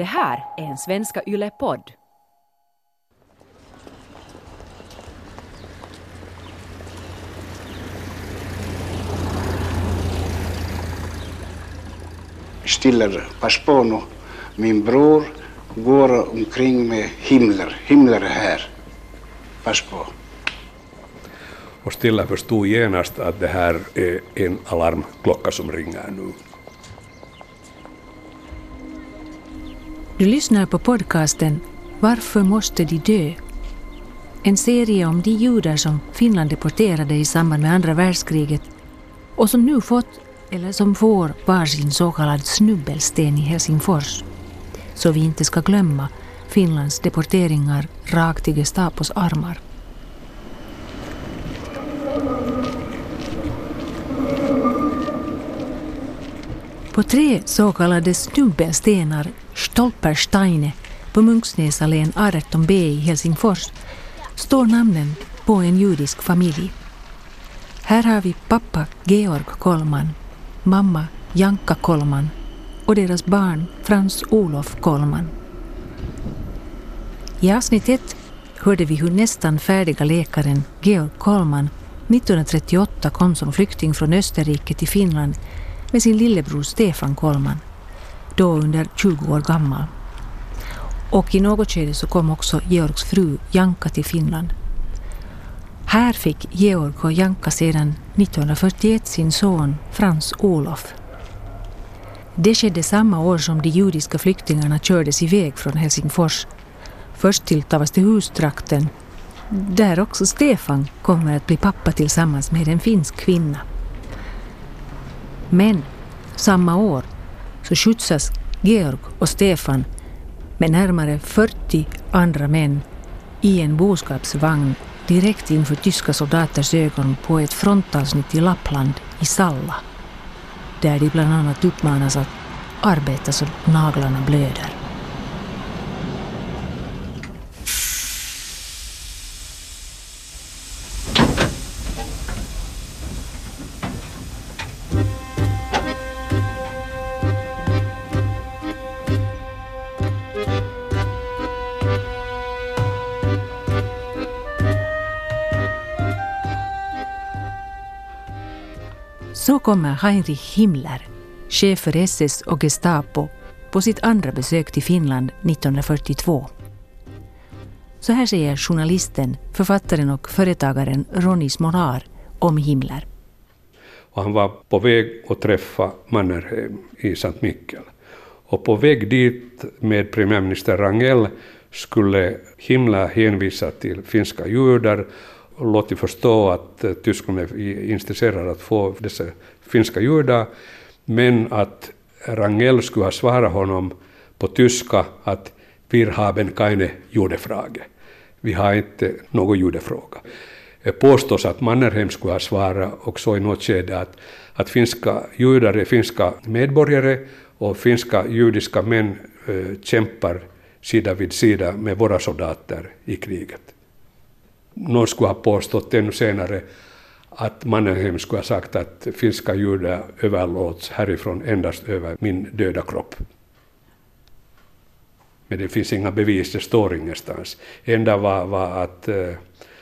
Det här är en Svenska Yle-podd. Stiller, nu. Min bror går omkring med Himmler. Himmler är här. Pass på. Och Stilla förstod genast att det här är en alarmklocka som ringer nu. Du lyssnar på podcasten Varför måste de dö? En serie om de judar som Finland deporterade i samband med andra världskriget och som nu fått, eller som får, varsin så kallad snubbelsten i Helsingfors. Så vi inte ska glömma Finlands deporteringar rakt i Gestapos armar. På tre så kallade snubbelstenar, Stolpersteine, på Munksnäsallén 18b i Helsingfors står namnen på en judisk familj. Här har vi pappa Georg Kollman, mamma Janka Kollman och deras barn Frans Olof Kollman. I avsnitt ett hörde vi hur nästan färdiga läkaren Georg Kollman 1938 kom som flykting från Österrike till Finland med sin lillebror Stefan Kollman, då under 20 år gammal. Och i något skede så kom också Georgs fru Janka till Finland. Här fick Georg och Janka sedan 1941 sin son Frans Olof. Det skedde samma år som de judiska flyktingarna kördes iväg från Helsingfors. Först till Tavastehustrakten, där också Stefan kommer att bli pappa tillsammans med en finsk kvinna. Men samma år så skjutsas Georg och Stefan med närmare 40 andra män i en boskapsvagn direkt inför tyska soldaters ögon på ett frontavsnitt i Lappland i Salla. Där de bland annat uppmanas att arbeta så naglarna blöder. Kommer Heinrich Himmler, chef för SS och Gestapo, på sitt andra besök till Finland 1942. Så här säger journalisten, författaren och företagaren Ronny Smolar om Himmler. Och han var på väg att träffa Mannerheim eh, i Sankt Mikkel. Och på väg dit med premiärminister Rangel skulle Himmler hänvisa till finska judar låtit förstå att eh, Tyskland är intresserad att få dessa finska judar, men att Rangel skulle ha svarat honom på tyska att wir haben keine Judefrage. Vi har inte någon judefråga. Det påstås att Mannerheim skulle ha svarat också i något skede att, att finska judar är finska medborgare och finska judiska män äh, kämpar sida vid sida med våra soldater i kriget någon skulle ha påstått ännu senare att Mannerheim skulle ha sagt att finska judar överlåts härifrån endast över min döda kropp. Men det finns inga bevis, det står ingenstans. Enda var, var att eh,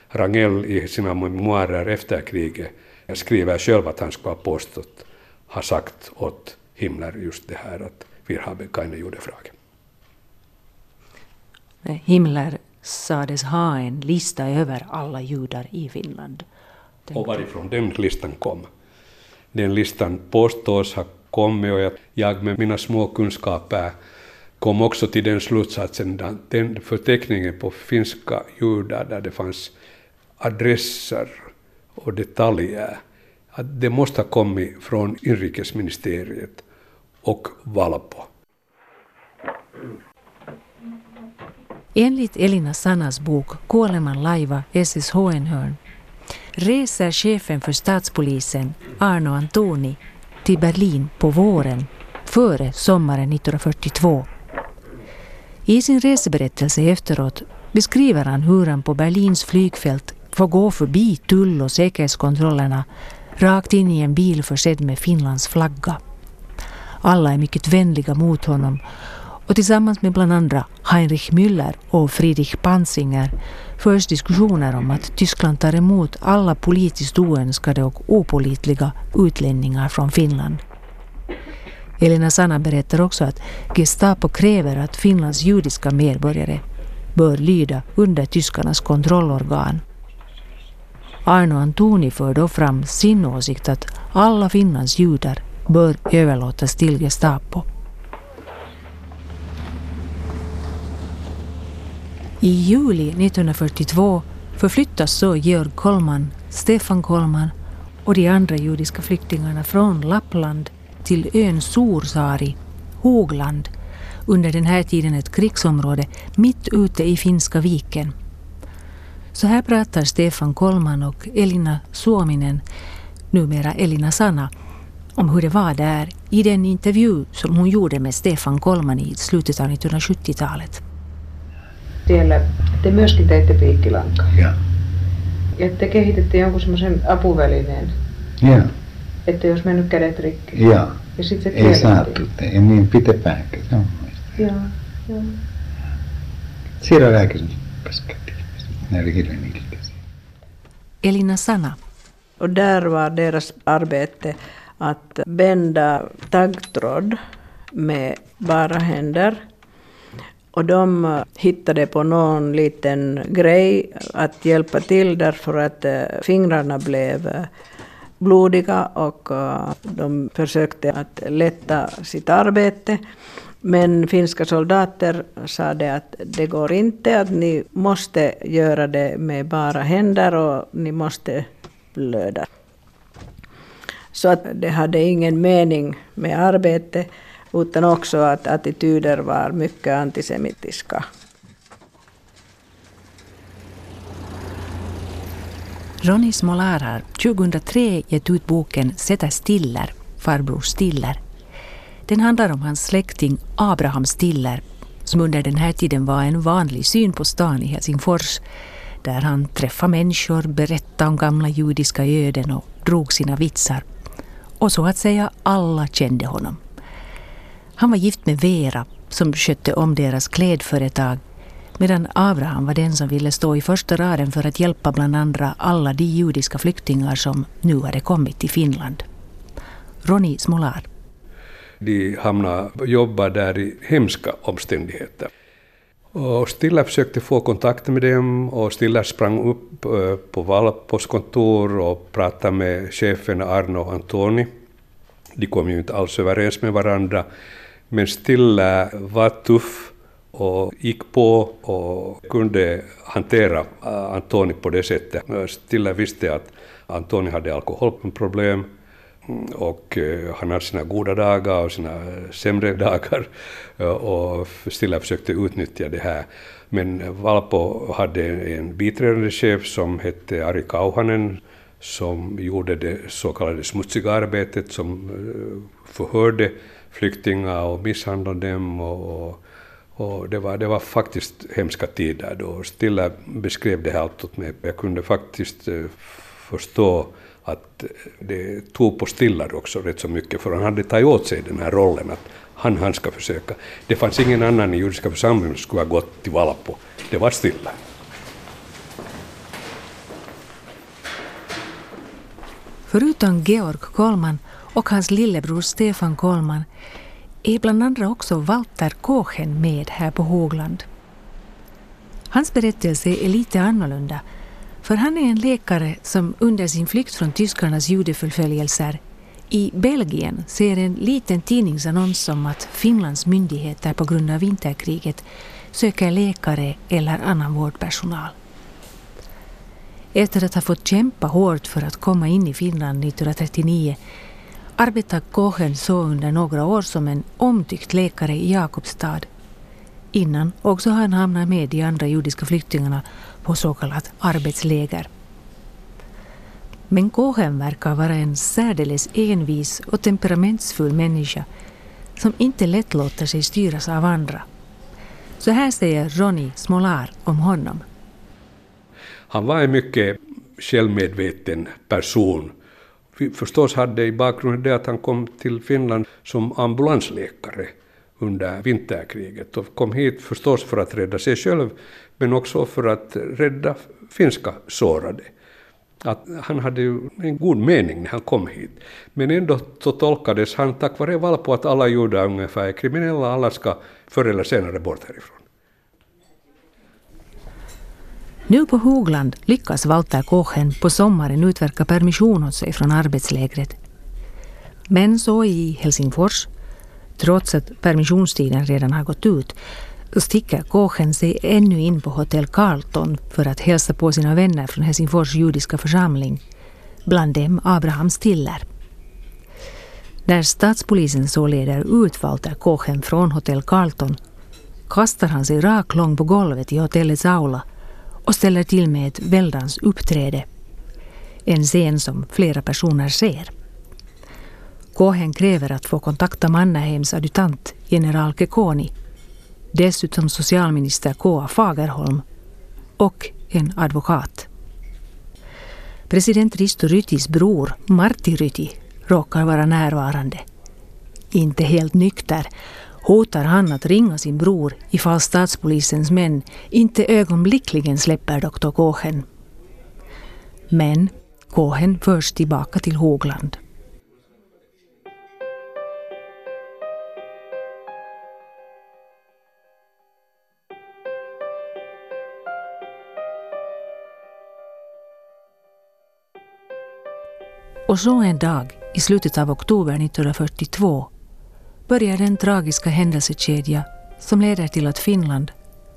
Rangel i sina memoarer efter kriget skriver själv att han skulle ha påstått, ha sagt åt Himmler just det här att vi har keine Judefrage. Himmler sades ha en lista över alla judar i Finland. Och varifrån den listan kom. Den listan påstås ha kommit och jag med mina små kunskaper kom också till den slutsatsen att den förteckningen på finska judar där det fanns adresser och detaljer, att det måste ha kommit från inrikesministeriet och Valpo. Enligt Elina Sannas bok Kuoleman laiva SS Hohenhörn reser chefen för statspolisen Arno Antoni till Berlin på våren före sommaren 1942. I sin reseberättelse efteråt beskriver han hur han på Berlins flygfält får gå förbi tull och säkerhetskontrollerna rakt in i en bil försedd med Finlands flagga. Alla är mycket vänliga mot honom och tillsammans med bland andra Heinrich Müller och Friedrich Panzinger förs diskussioner om att Tyskland tar emot alla politiskt oönskade och opolitliga utlänningar från Finland. Elina Sanna berättar också att Gestapo kräver att Finlands judiska medborgare bör lyda under tyskarnas kontrollorgan. Arno Antoni för då fram sin åsikt att alla Finlands judar bör överlåtas till Gestapo. I juli 1942 förflyttas så Georg Kollman, Stefan Kollman och de andra judiska flyktingarna från Lappland till ön Sorsaari, Hogland, under den här tiden ett krigsområde mitt ute i Finska viken. Så här pratar Stefan Kollman och Elina Suominen, numera Elina Sanna, om hur det var där i den intervju som hon gjorde med Stefan Kollman i slutet av 1970-talet. Siellä te myöskin teitte piikkilankaa. Ja. Ja te kehititte jonkun semmoisen apuvälineen, Ja. että jos mennyt kädet rikki. Ja. Ja sitten se Ei saatu. Ei niin pitepäänkö. Se on muista. Joo, joo. Siellä lääkärin paskattiin. Ne oli hirveän ilkeisiä. Elina Sanna. Och där var deras arbete att bända taggtråd med bara händer. Och de eh, hittade på någon liten grej att hjälpa till därför att eh, fingrarna blev eh, blodiga och de försökte att lätta sitt arbete. Men finska soldater sa det att det går inte, att ni måste göra det med bara händer och ni måste blöda. Så att det hade ingen mening med arbete utan också att attityder var mycket antisemitiska. Ronny Smolar har 2003 gett ut boken Sätta Stiller, farbror Stiller. Den handlar om hans släkting Abraham Stiller som under den här tiden var en vanlig syn på stan i Helsingfors där han träffade människor, berättade om gamla judiska öden och drog sina vitsar. Och så att säga alla kände honom. Han var gift med Vera som skötte om deras klädföretag medan Abraham var den som ville stå i första raden för att hjälpa bland andra alla de judiska flyktingar som nu hade kommit till Finland. Ronny Smolar. De hamnade jobba där i hemska omständigheter. Och Stilla försökte få kontakt med dem och Stilla sprang upp eh, på Valpos kontor och pratade med chefen Arno Antoni. De kom ju inte alls överens med varandra. Men Stilla var tuff och gick på och kunde hantera äh, Antoni på det sättet. Äh, stilla visste att Antoni hade alkoholproblem mm, och äh, han hade sina goda dagar och sina sämre dagar och Stilla försökte utnyttja det här. Men Valpo hade en biträdande chef som hette Ari Kauhanen som gjorde det så kallade smutsiga arbetet som förhörde flyktingar och misshandlade dem och, och och det var, det var faktiskt hemska tider då. Stilla beskrev det här allt åt mig. Jag kunde faktiskt eh, förstå att eh, det tog på Stiller också rätt så mycket, för han hade tagit åt sig den här rollen att han, han ska försöka. Det fanns ingen annan i judiska församlingen som skulle ha gått till Valpo. Det var Stiller. Förutom Georg Kolman och hans lillebror Stefan Kollman är bland andra också Walter Kochen med här på Hågland. Hans berättelse är lite annorlunda för han är en läkare som under sin flykt från tyskarnas judeförföljelser i Belgien ser en liten tidningsannons om att Finlands myndigheter på grund av vinterkriget söker läkare eller annan vårdpersonal. Efter att ha fått kämpa hårt för att komma in i Finland 1939 arbetar Kochen så under några år som en omtyckt läkare i Jakobstad innan också han hamnar med de andra judiska flyktingarna på så kallat arbetsläger. Men Kochen verkar vara en särdeles envis och temperamentsfull människa som inte lätt låter sig styras av andra. Så här säger Ronny Smolar om honom. Han var en mycket självmedveten person. Vi förstås hade i bakgrunden det att han kom till Finland som ambulansläkare under vinterkriget och kom hit förstås för att rädda sig själv men också för att rädda finska sårade. Att han hade ju en god mening när han kom hit. Men ändå så tolkades han tack vare Valpo att alla judar ungefär är kriminella, alla ska förr eller senare bort härifrån. Nu på Hogland lyckas Walter Kochen på sommaren utverka permission åt sig från arbetslägret. Men så i Helsingfors, trots att permissionstiden redan har gått ut, sticker Kochen sig ännu in på hotell Carlton för att hälsa på sina vänner från Helsingfors judiska församling, bland dem Abraham Stiller. När statspolisen så leder ut Walter Kochen från hotell Carlton kastar han sig raklång på golvet i hotellets aula och ställer till med ett väldans uppträde. En scen som flera personer ser. Kohen kräver att få kontakta Mannerheims adjutant general Kekoni, dessutom socialminister K.A. Fagerholm och en advokat. President Risto Rytis bror Martti Ryti råkar vara närvarande. Inte helt nykter hotar han att ringa sin bror ifall statspolisens män inte ögonblickligen släpper doktor Kohen. Men Kohen förs tillbaka till Hogland. Och så en dag i slutet av oktober 1942 börjar den tragiska händelsekedja som leder till att Finland,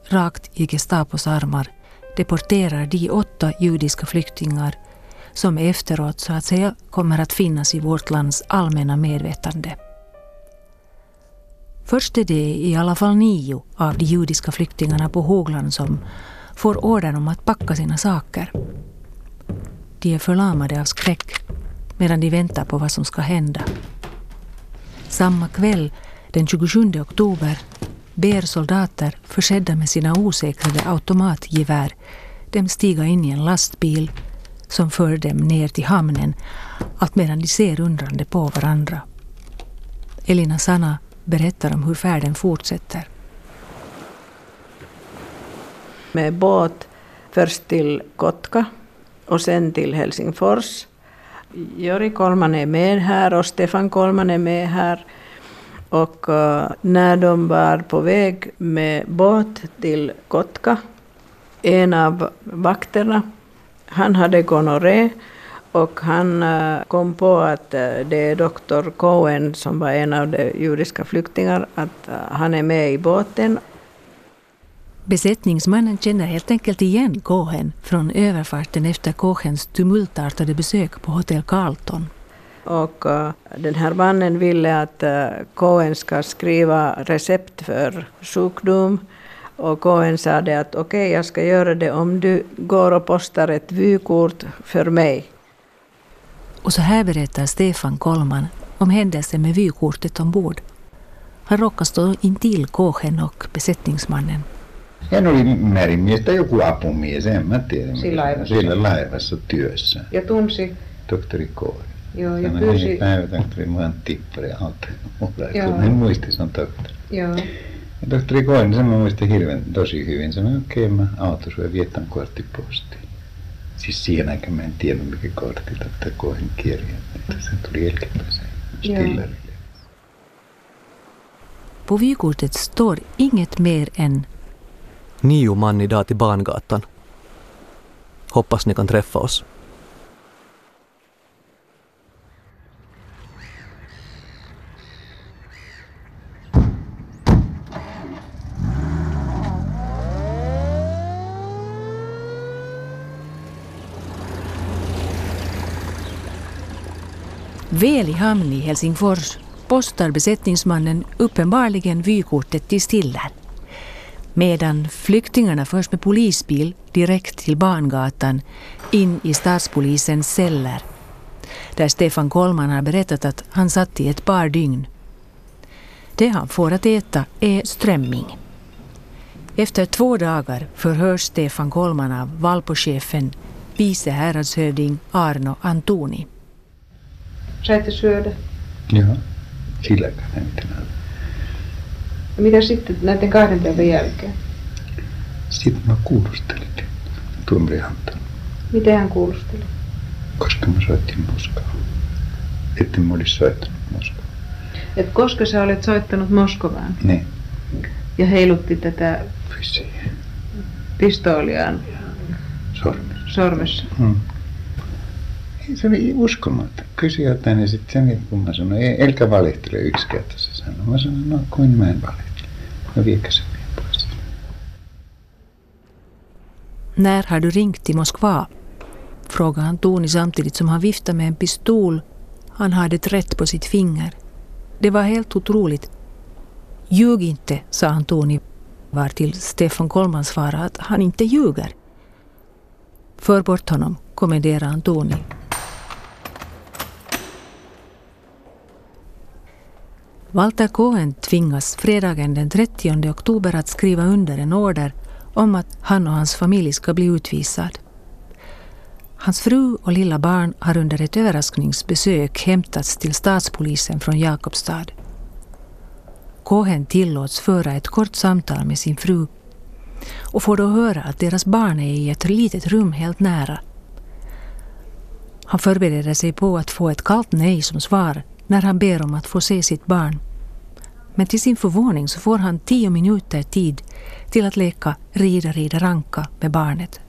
rakt i Gestapos armar, deporterar de åtta judiska flyktingar som efteråt så att säga kommer att finnas i vårt lands allmänna medvetande. Först är det i alla fall nio av de judiska flyktingarna på Hogland som får ordern om att packa sina saker. De är förlamade av skräck medan de väntar på vad som ska hända. Samma kväll, den 27 oktober, ber soldater försedda med sina osäkrade automatgevär dem stiga in i en lastbil som för dem ner till hamnen allt medan de ser undrande på varandra. Elina Sanna berättar om hur färden fortsätter. Med båt först till Kotka och sen till Helsingfors Jori Kolman är med här och Stefan Kolman är med här. Och eh, när de var på väg med båt till Kotka, en av vakterna, han hade gonorré och han eh, kom på att eh, det är doktor Cohen som var en av de judiska flyktingarna, att han är med i båten Besättningsmannen känner helt enkelt igen Cohen från överfarten efter Cohens tumultartade besök på hotell Carlton. Och uh, den här mannen ville att uh, Cohen ska skriva recept för sjukdom. Och Cohen sa det att okej, okay, jag ska göra det om du går och postar ett vykort för mig. Och så här berättar Stefan Kolman om händelsen med vykortet ombord. Han råkar stå intill Cohen och besättningsmannen. Hän oli merimies tai joku apumies, en mä tiedä. Sillä laivassa. Sillä laivassa työssä. Ja tunsi. Tohtori Koori. Joo, ja Sanoi, pyysi... hei päivätohtori, mä oon tippari mulle. Joo. Kun en muisti, se on tohtori. Joo. Ja tohtori Koori, sen mä muistin hirveän tosi hyvin. Sanoi, okei, okay, mä autan sua ja vietän korttipostiin. Siis siihen aikaan mä en tiedä, mikä kortti tohtori Koirin kirja. Se tuli jälkeenpäin se Stillerille. På vykortet står inget mer än Nio man idag till Bangatan. Hoppas ni kan träffa oss. Väl i hamn i Helsingfors postar besättningsmannen uppenbarligen vykortet till Stiller. Medan flyktingarna förs med polisbil direkt till Bangatan in i statspolisens celler. Där Stefan Kollman har berättat att han satt i ett par dygn. Det han får att äta är strömming. Efter två dagar förhörs Stefan Kollman av Valpochefen, vice häradshövding Arno Antoni. Syödä? Joo, sillä kannalta. Ja mitä sitten näiden kahden päivän jälkeen? Sitten mä kuulustelin tuomari Anton, Miten hän kuulusteli? koska mä soitin Moskovaan. Että mä olisi soittanut Moskovaan. Et koska sä olet soittanut Moskovaan Niin, ja heilutti tätä pistooliaan Sormi. sormessa. Mm. Se oli uskomaton. Kysyi jotain ja sitten sen kun mä sanoin, ei, elkä valehtele yksi kerta se sanoi. Mä sanoin, no kuin mä en valehtele. No viekö se vielä pois. När har du ringt till Moskva? Frågade han Toni samtidigt som han viftade med en pistol han hade trätt på sitt finger. Det var helt otroligt. Ljug inte, sa han Tony, vartill Stefan Kollman svarade att han inte ljuger. För bort honom, kommenderade han Toni Walter Cohen tvingas fredagen den 30 oktober att skriva under en order om att han och hans familj ska bli utvisad. Hans fru och lilla barn har under ett överraskningsbesök hämtats till statspolisen från Jakobstad. Cohen tillåts föra ett kort samtal med sin fru och får då höra att deras barn är i ett litet rum helt nära. Han förbereder sig på att få ett kallt nej som svar när han ber om att få se sitt barn. Men till sin förvåning så får han tio minuter tid till att leka rida, rida, ranka med barnet.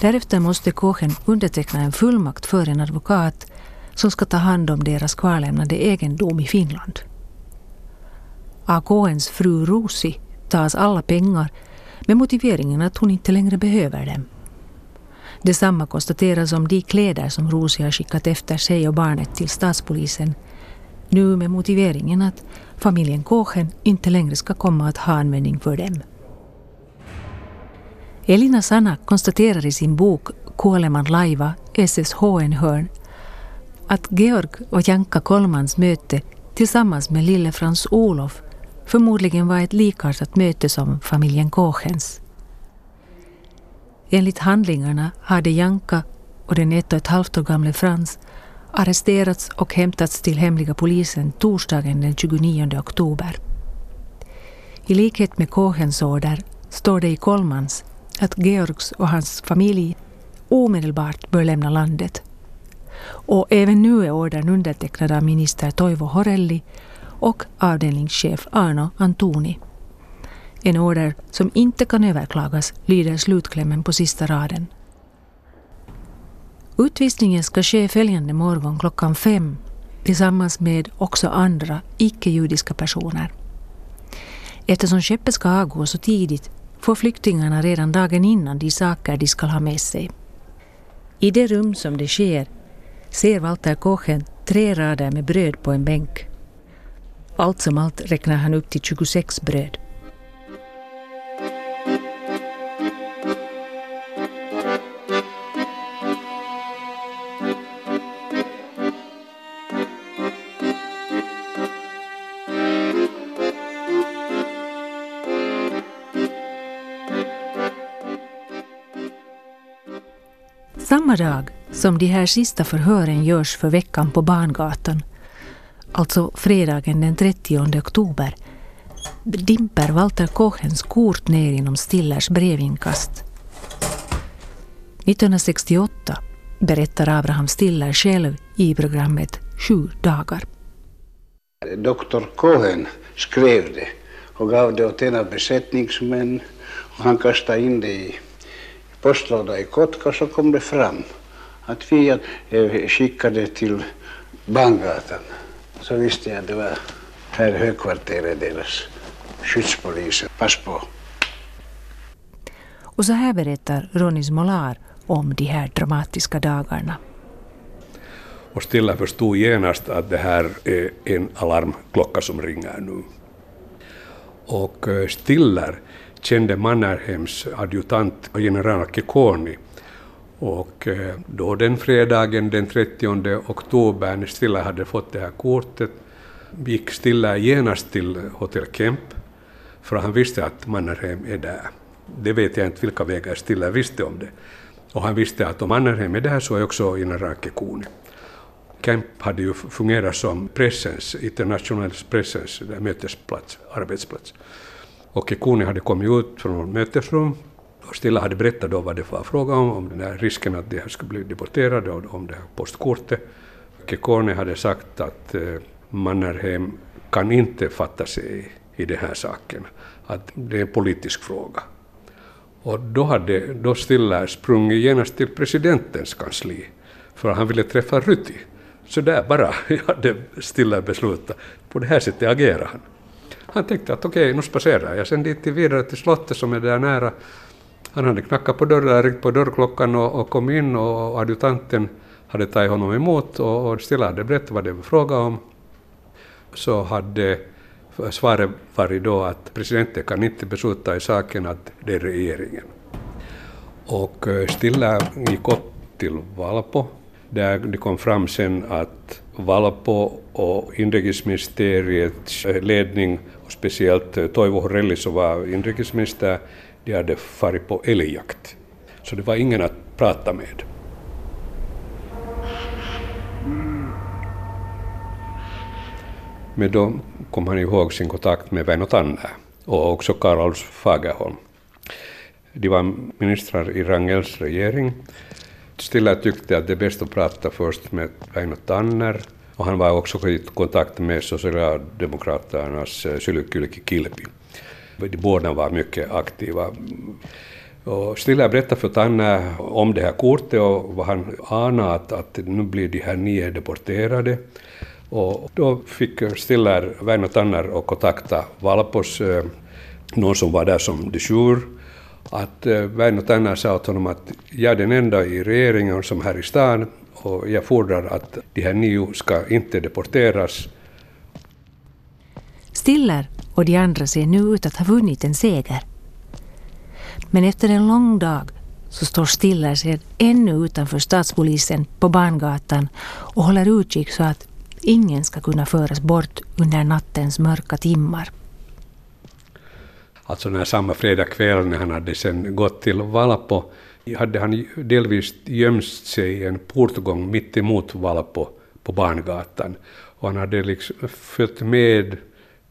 Därefter måste Kochen underteckna en fullmakt för en advokat som ska ta hand om deras kvarlämnade egendom i Finland. Av Kohens fru Rosi tas alla pengar med motiveringen att hon inte längre behöver dem. Detsamma konstateras om de kläder som Rosi har skickat efter sig och barnet till statspolisen, nu med motiveringen att familjen Kåchen inte längre ska komma att ha användning för dem. Elina Sanna konstaterar i sin bok Kuoleman laiva, SSH en hörn, att Georg och Janka Kollmans möte tillsammans med lille Frans Olof förmodligen var ett likartat möte som familjen Kåchens. Enligt handlingarna hade Janka och den ett och ett halvt år gamle Frans arresterats och hämtats till hemliga polisen torsdagen den 29 oktober. I likhet med Kohens order står det i Kollmans att Georgs och hans familj omedelbart bör lämna landet. Och även nu är ordern undertecknad av minister Toivo Horelli och avdelningschef Arno Antoni. En order som inte kan överklagas lyder slutklämmen på sista raden. Utvisningen ska ske följande morgon klockan fem tillsammans med också andra icke-judiska personer. Eftersom skeppet ska avgå så tidigt får flyktingarna redan dagen innan de saker de ska ha med sig. I det rum som det sker ser Walter Kochen tre rader med bröd på en bänk. Allt som allt räknar han upp till 26 bröd. Samma dag som de här sista förhören görs för veckan på Barngatan, alltså fredagen den 30 oktober, dimper Walter Kochens kort ner genom Stillers brevinkast. 1968 berättar Abraham Stiller själv i programmet Sju dagar. Doktor Cohen skrev det och gav det åt en av besättningsmän och han kastade in det i postlåda i Kotka så kom det fram att vi eh, skickade till Bangatan. Så visste jag att det var här högkvarteret deras skyddspoliser. Pass på. Och så här berättar Ronny Smolar om de här dramatiska dagarna. Och Stilla förstod genast att det här är en alarmklocka som ringer nu. Och eh, Stiller kände Mannerheims adjutant och general Kekoni. Och eh, då den fredagen den 30 oktober när Stiller hade fått det här kortet gick Stiller genast till Hotell Kemp för han visste att Mannerheim är där. Det vet jag inte vilka vägar Stiller visste om det. Och han visste att om Mannerheim är där så är också general Kekoni. Camp hade ju fungerat som pressens, internationell pressens mötesplats, arbetsplats. Och Kekuni hade kommit ut från mötesrum och Stilla hade berättat då vad det var fråga om, om den där risken att de här skulle bli deporterade och om det här postkortet. Kekone hade sagt att eh, Mannerheim kan inte fatta sig i den här saken, att det är en politisk fråga. Och då hade då Stilla sprungit genast till presidentens kansli, för han ville träffa Rytti. Så där bara hade Stilla beslutat. På det här sättet agerar han. Han tänkte att okej, okay, nu spacerar jag sen dit vidare till slottet som är där nära. Han hade knackat på dörren, ringt på dörrklockan och, och kom in och adjutanten hade tagit honom emot och, och Stilla hade berättat vad det var fråga om. Så hade svaret varit då att presidenten kan inte besluta i saken, att det är regeringen. Och eh, Stilla gick upp till Valpo, där det kom fram sen att Valpo och inrikesministeriets eh, ledning, och speciellt eh, Toivo Horelli som var inrikesminister, de hade farit på älgjakt. Så det var ingen att prata med. Men då kom han ihåg sin kontakt med Väinö Tanner och också Karl Fagerholm. De var ministrar i Rangels regering. Stilla tyckte att det är bäst att prata först med Väinö Tanner och han var också i kontakt med Socialdemokraternas eh, Kilpi. De båda var mycket aktiva. Och Stilla berättade för Tanner om det här kortet och vad han anade att, att nu blir de här nio deporterade. Och då fick Stiller Väinö Tanner att kontakta Valpos, eh, någon som var där som de jour, att eh, Väinö Tänner sa åt honom att jag är den enda i regeringen som här i stan och jag fordrar att de här nio ska inte deporteras. Stiller och de andra ser nu ut att ha vunnit en seger. Men efter en lång dag så står Stiller sig ännu utanför stadspolisen på Barngatan och håller utkik så att ingen ska kunna föras bort under nattens mörka timmar. Alltså när samma fredag kväll när han hade sen gått till Valpo hade han delvis gömt sig i en portgång mitt emot Valpo på Barngatan. Och han hade liksom följt med,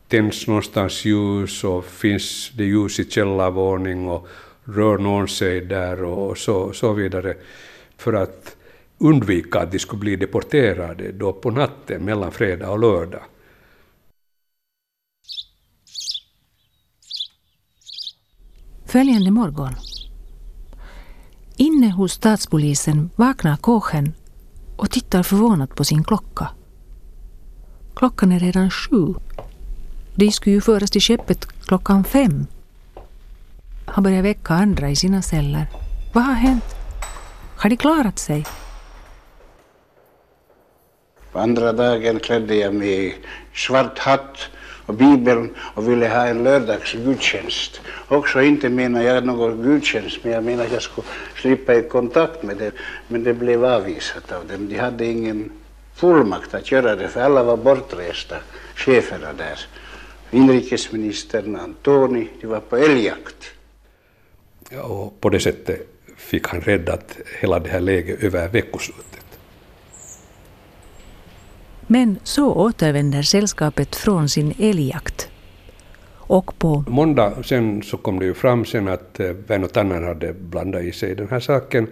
tänds någonstans ljus och finns det ljus i källarvåning och rör någon sig där och så, så vidare. För att undvika att de skulle bli deporterade då på natten mellan fredag och lördag. Följande morgon. Inne hos stadspolisen vaknar Kåchen och tittar förvånat på sin klocka. Klockan är redan sju. De skulle ju föras till skeppet klockan fem. Han börjar väcka andra i sina celler. Vad har hänt? Har de klarat sig? På andra dagen klädde jag mig i svart hatt och bibeln och ville ha en lördagsgudstjänst. Också inte menar jag någon gudstjänst, men jag menar att jag skulle slippa i kontakt med det. Men det blev avvisat av dem. De hade ingen fullmakt att göra det, för alla var bortresta, cheferna där. Inrikesministern Antoni, de var på älgjakt. Ja, och på det sättet fick han räddat hela det här läget över veckoslutet. Men så återvänder sällskapet från sin älgjakt. Och på måndag sen så kom det ju fram sen att eh, Väinö Tanner hade blandat i sig den här saken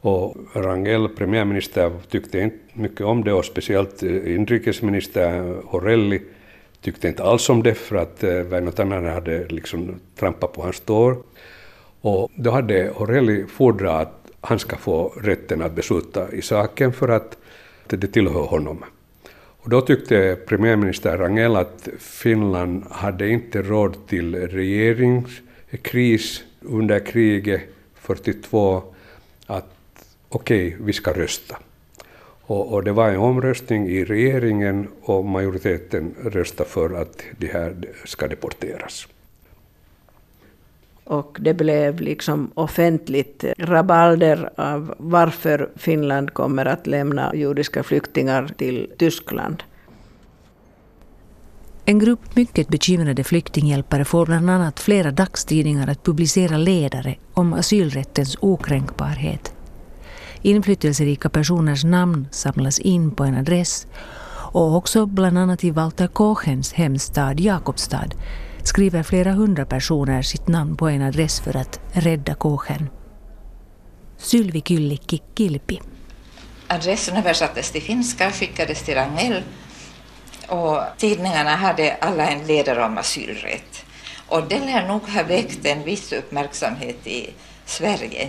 och Rangel, premiärminister, tyckte inte mycket om det och speciellt eh, inrikesminister Horelli tyckte inte alls om det för att eh, Väinö Tanner hade liksom trampat på hans tår. Och då hade Horelli fordrat att han ska få rätten att besluta i saken för att det tillhör honom. Och då tyckte premiärminister Rangel att Finland hade inte råd till regeringskris under kriget 42, att okej, okay, vi ska rösta. Och, och, det var en omröstning i regeringen och majoriteten röstade för att de här ska deporteras. Och det blev liksom offentligt rabalder av varför Finland kommer att lämna judiska flyktingar till Tyskland. En grupp mycket bekymrade flyktinghjälpare får bland annat flera dagstidningar att publicera ledare om asylrättens okränkbarhet. Inflytelserika personers namn samlas in på en adress och också bland annat i Walter Kochens hemstad Jakobstad skriver flera hundra personer sitt namn på en adress för att rädda Kochen. Sylvi Kyllikki Kilpi. Adressen översattes till finska och skickades till Rangell och tidningarna hade alla en ledare om asylrätt. Och det lär nog ha väckt en viss uppmärksamhet i Sverige.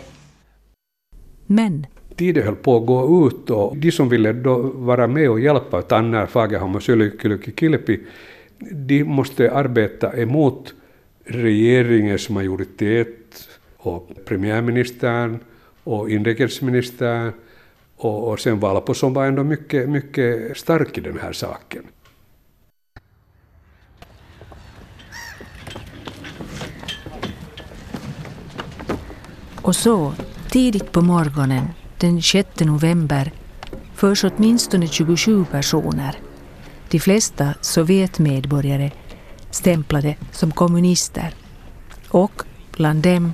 Men tiden höll på att gå ut och de som ville då vara med och hjälpa Tanner Fagerholm och Sylkylki Kilpi, de måste arbeta emot regeringens majoritet och premiärministern och inrikesministern och, och sen Valpo som var ändå mycket, mycket stark i den här saken. Och så, tidigt på morgonen den 6 november förs åtminstone 27 personer, de flesta Sovjetmedborgare, stämplade som kommunister. Och bland dem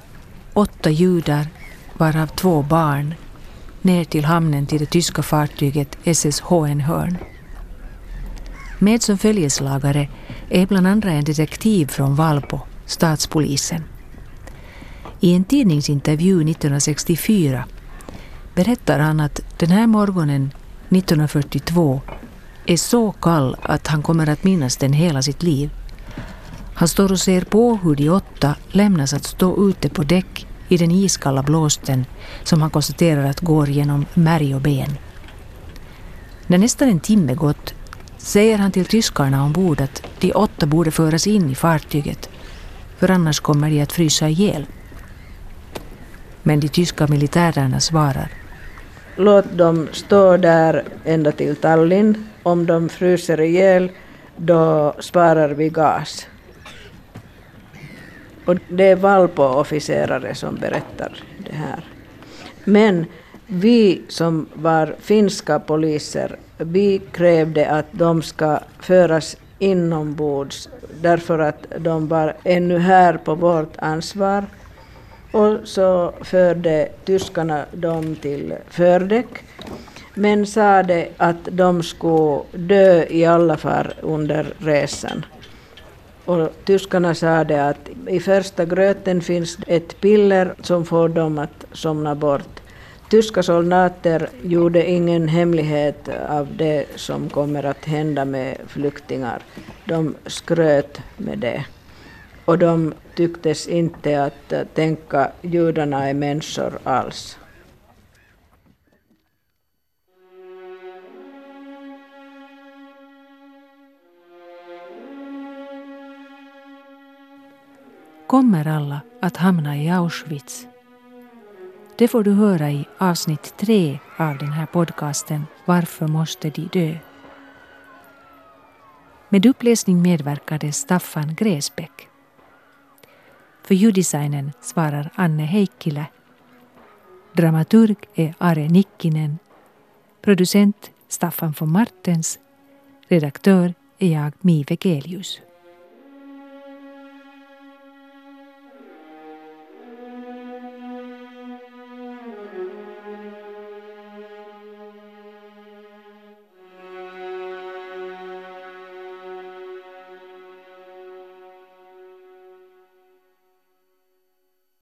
åtta judar, varav två barn, ner till hamnen till det tyska fartyget SS Hohenhörn. Med som följeslagare är bland andra en detektiv från Valpo, statspolisen. I en tidningsintervju 1964 berättar han att den här morgonen 1942 är så kall att han kommer att minnas den hela sitt liv. Han står och ser på hur de åtta lämnas att stå ute på däck i den iskalla blåsten som han konstaterar att går genom märg och ben. När nästan en timme gått säger han till tyskarna ombord att de åtta borde föras in i fartyget för annars kommer de att frysa ihjäl. Men de tyska militärerna svarar Låt dem stå där ända till Tallinn. Om de fryser ihjäl, då sparar vi gas. Och det är Valpo-officerare som berättar det här. Men vi som var finska poliser, vi krävde att de ska föras inombords därför att de var ännu här på vårt ansvar och så förde tyskarna dem till fördäck men sade att de skulle dö i alla fall under resan. Och tyskarna sade att i första gröten finns ett piller som får dem att somna bort. Tyska soldater gjorde ingen hemlighet av det som kommer att hända med flyktingar. De skröt med det. Och de tycktes inte att tänka judarna är människor alls. Kommer alla att hamna i Auschwitz? Det får du höra i avsnitt tre av den här podcasten Varför måste de dö? Med uppläsning medverkade Staffan Gräsbäck. För ljuddesignen svarar Anne Heikkilä. Dramaturg är Are Nikkinen. Producent Staffan von Martens. Redaktör är jag, Mi Vegelius.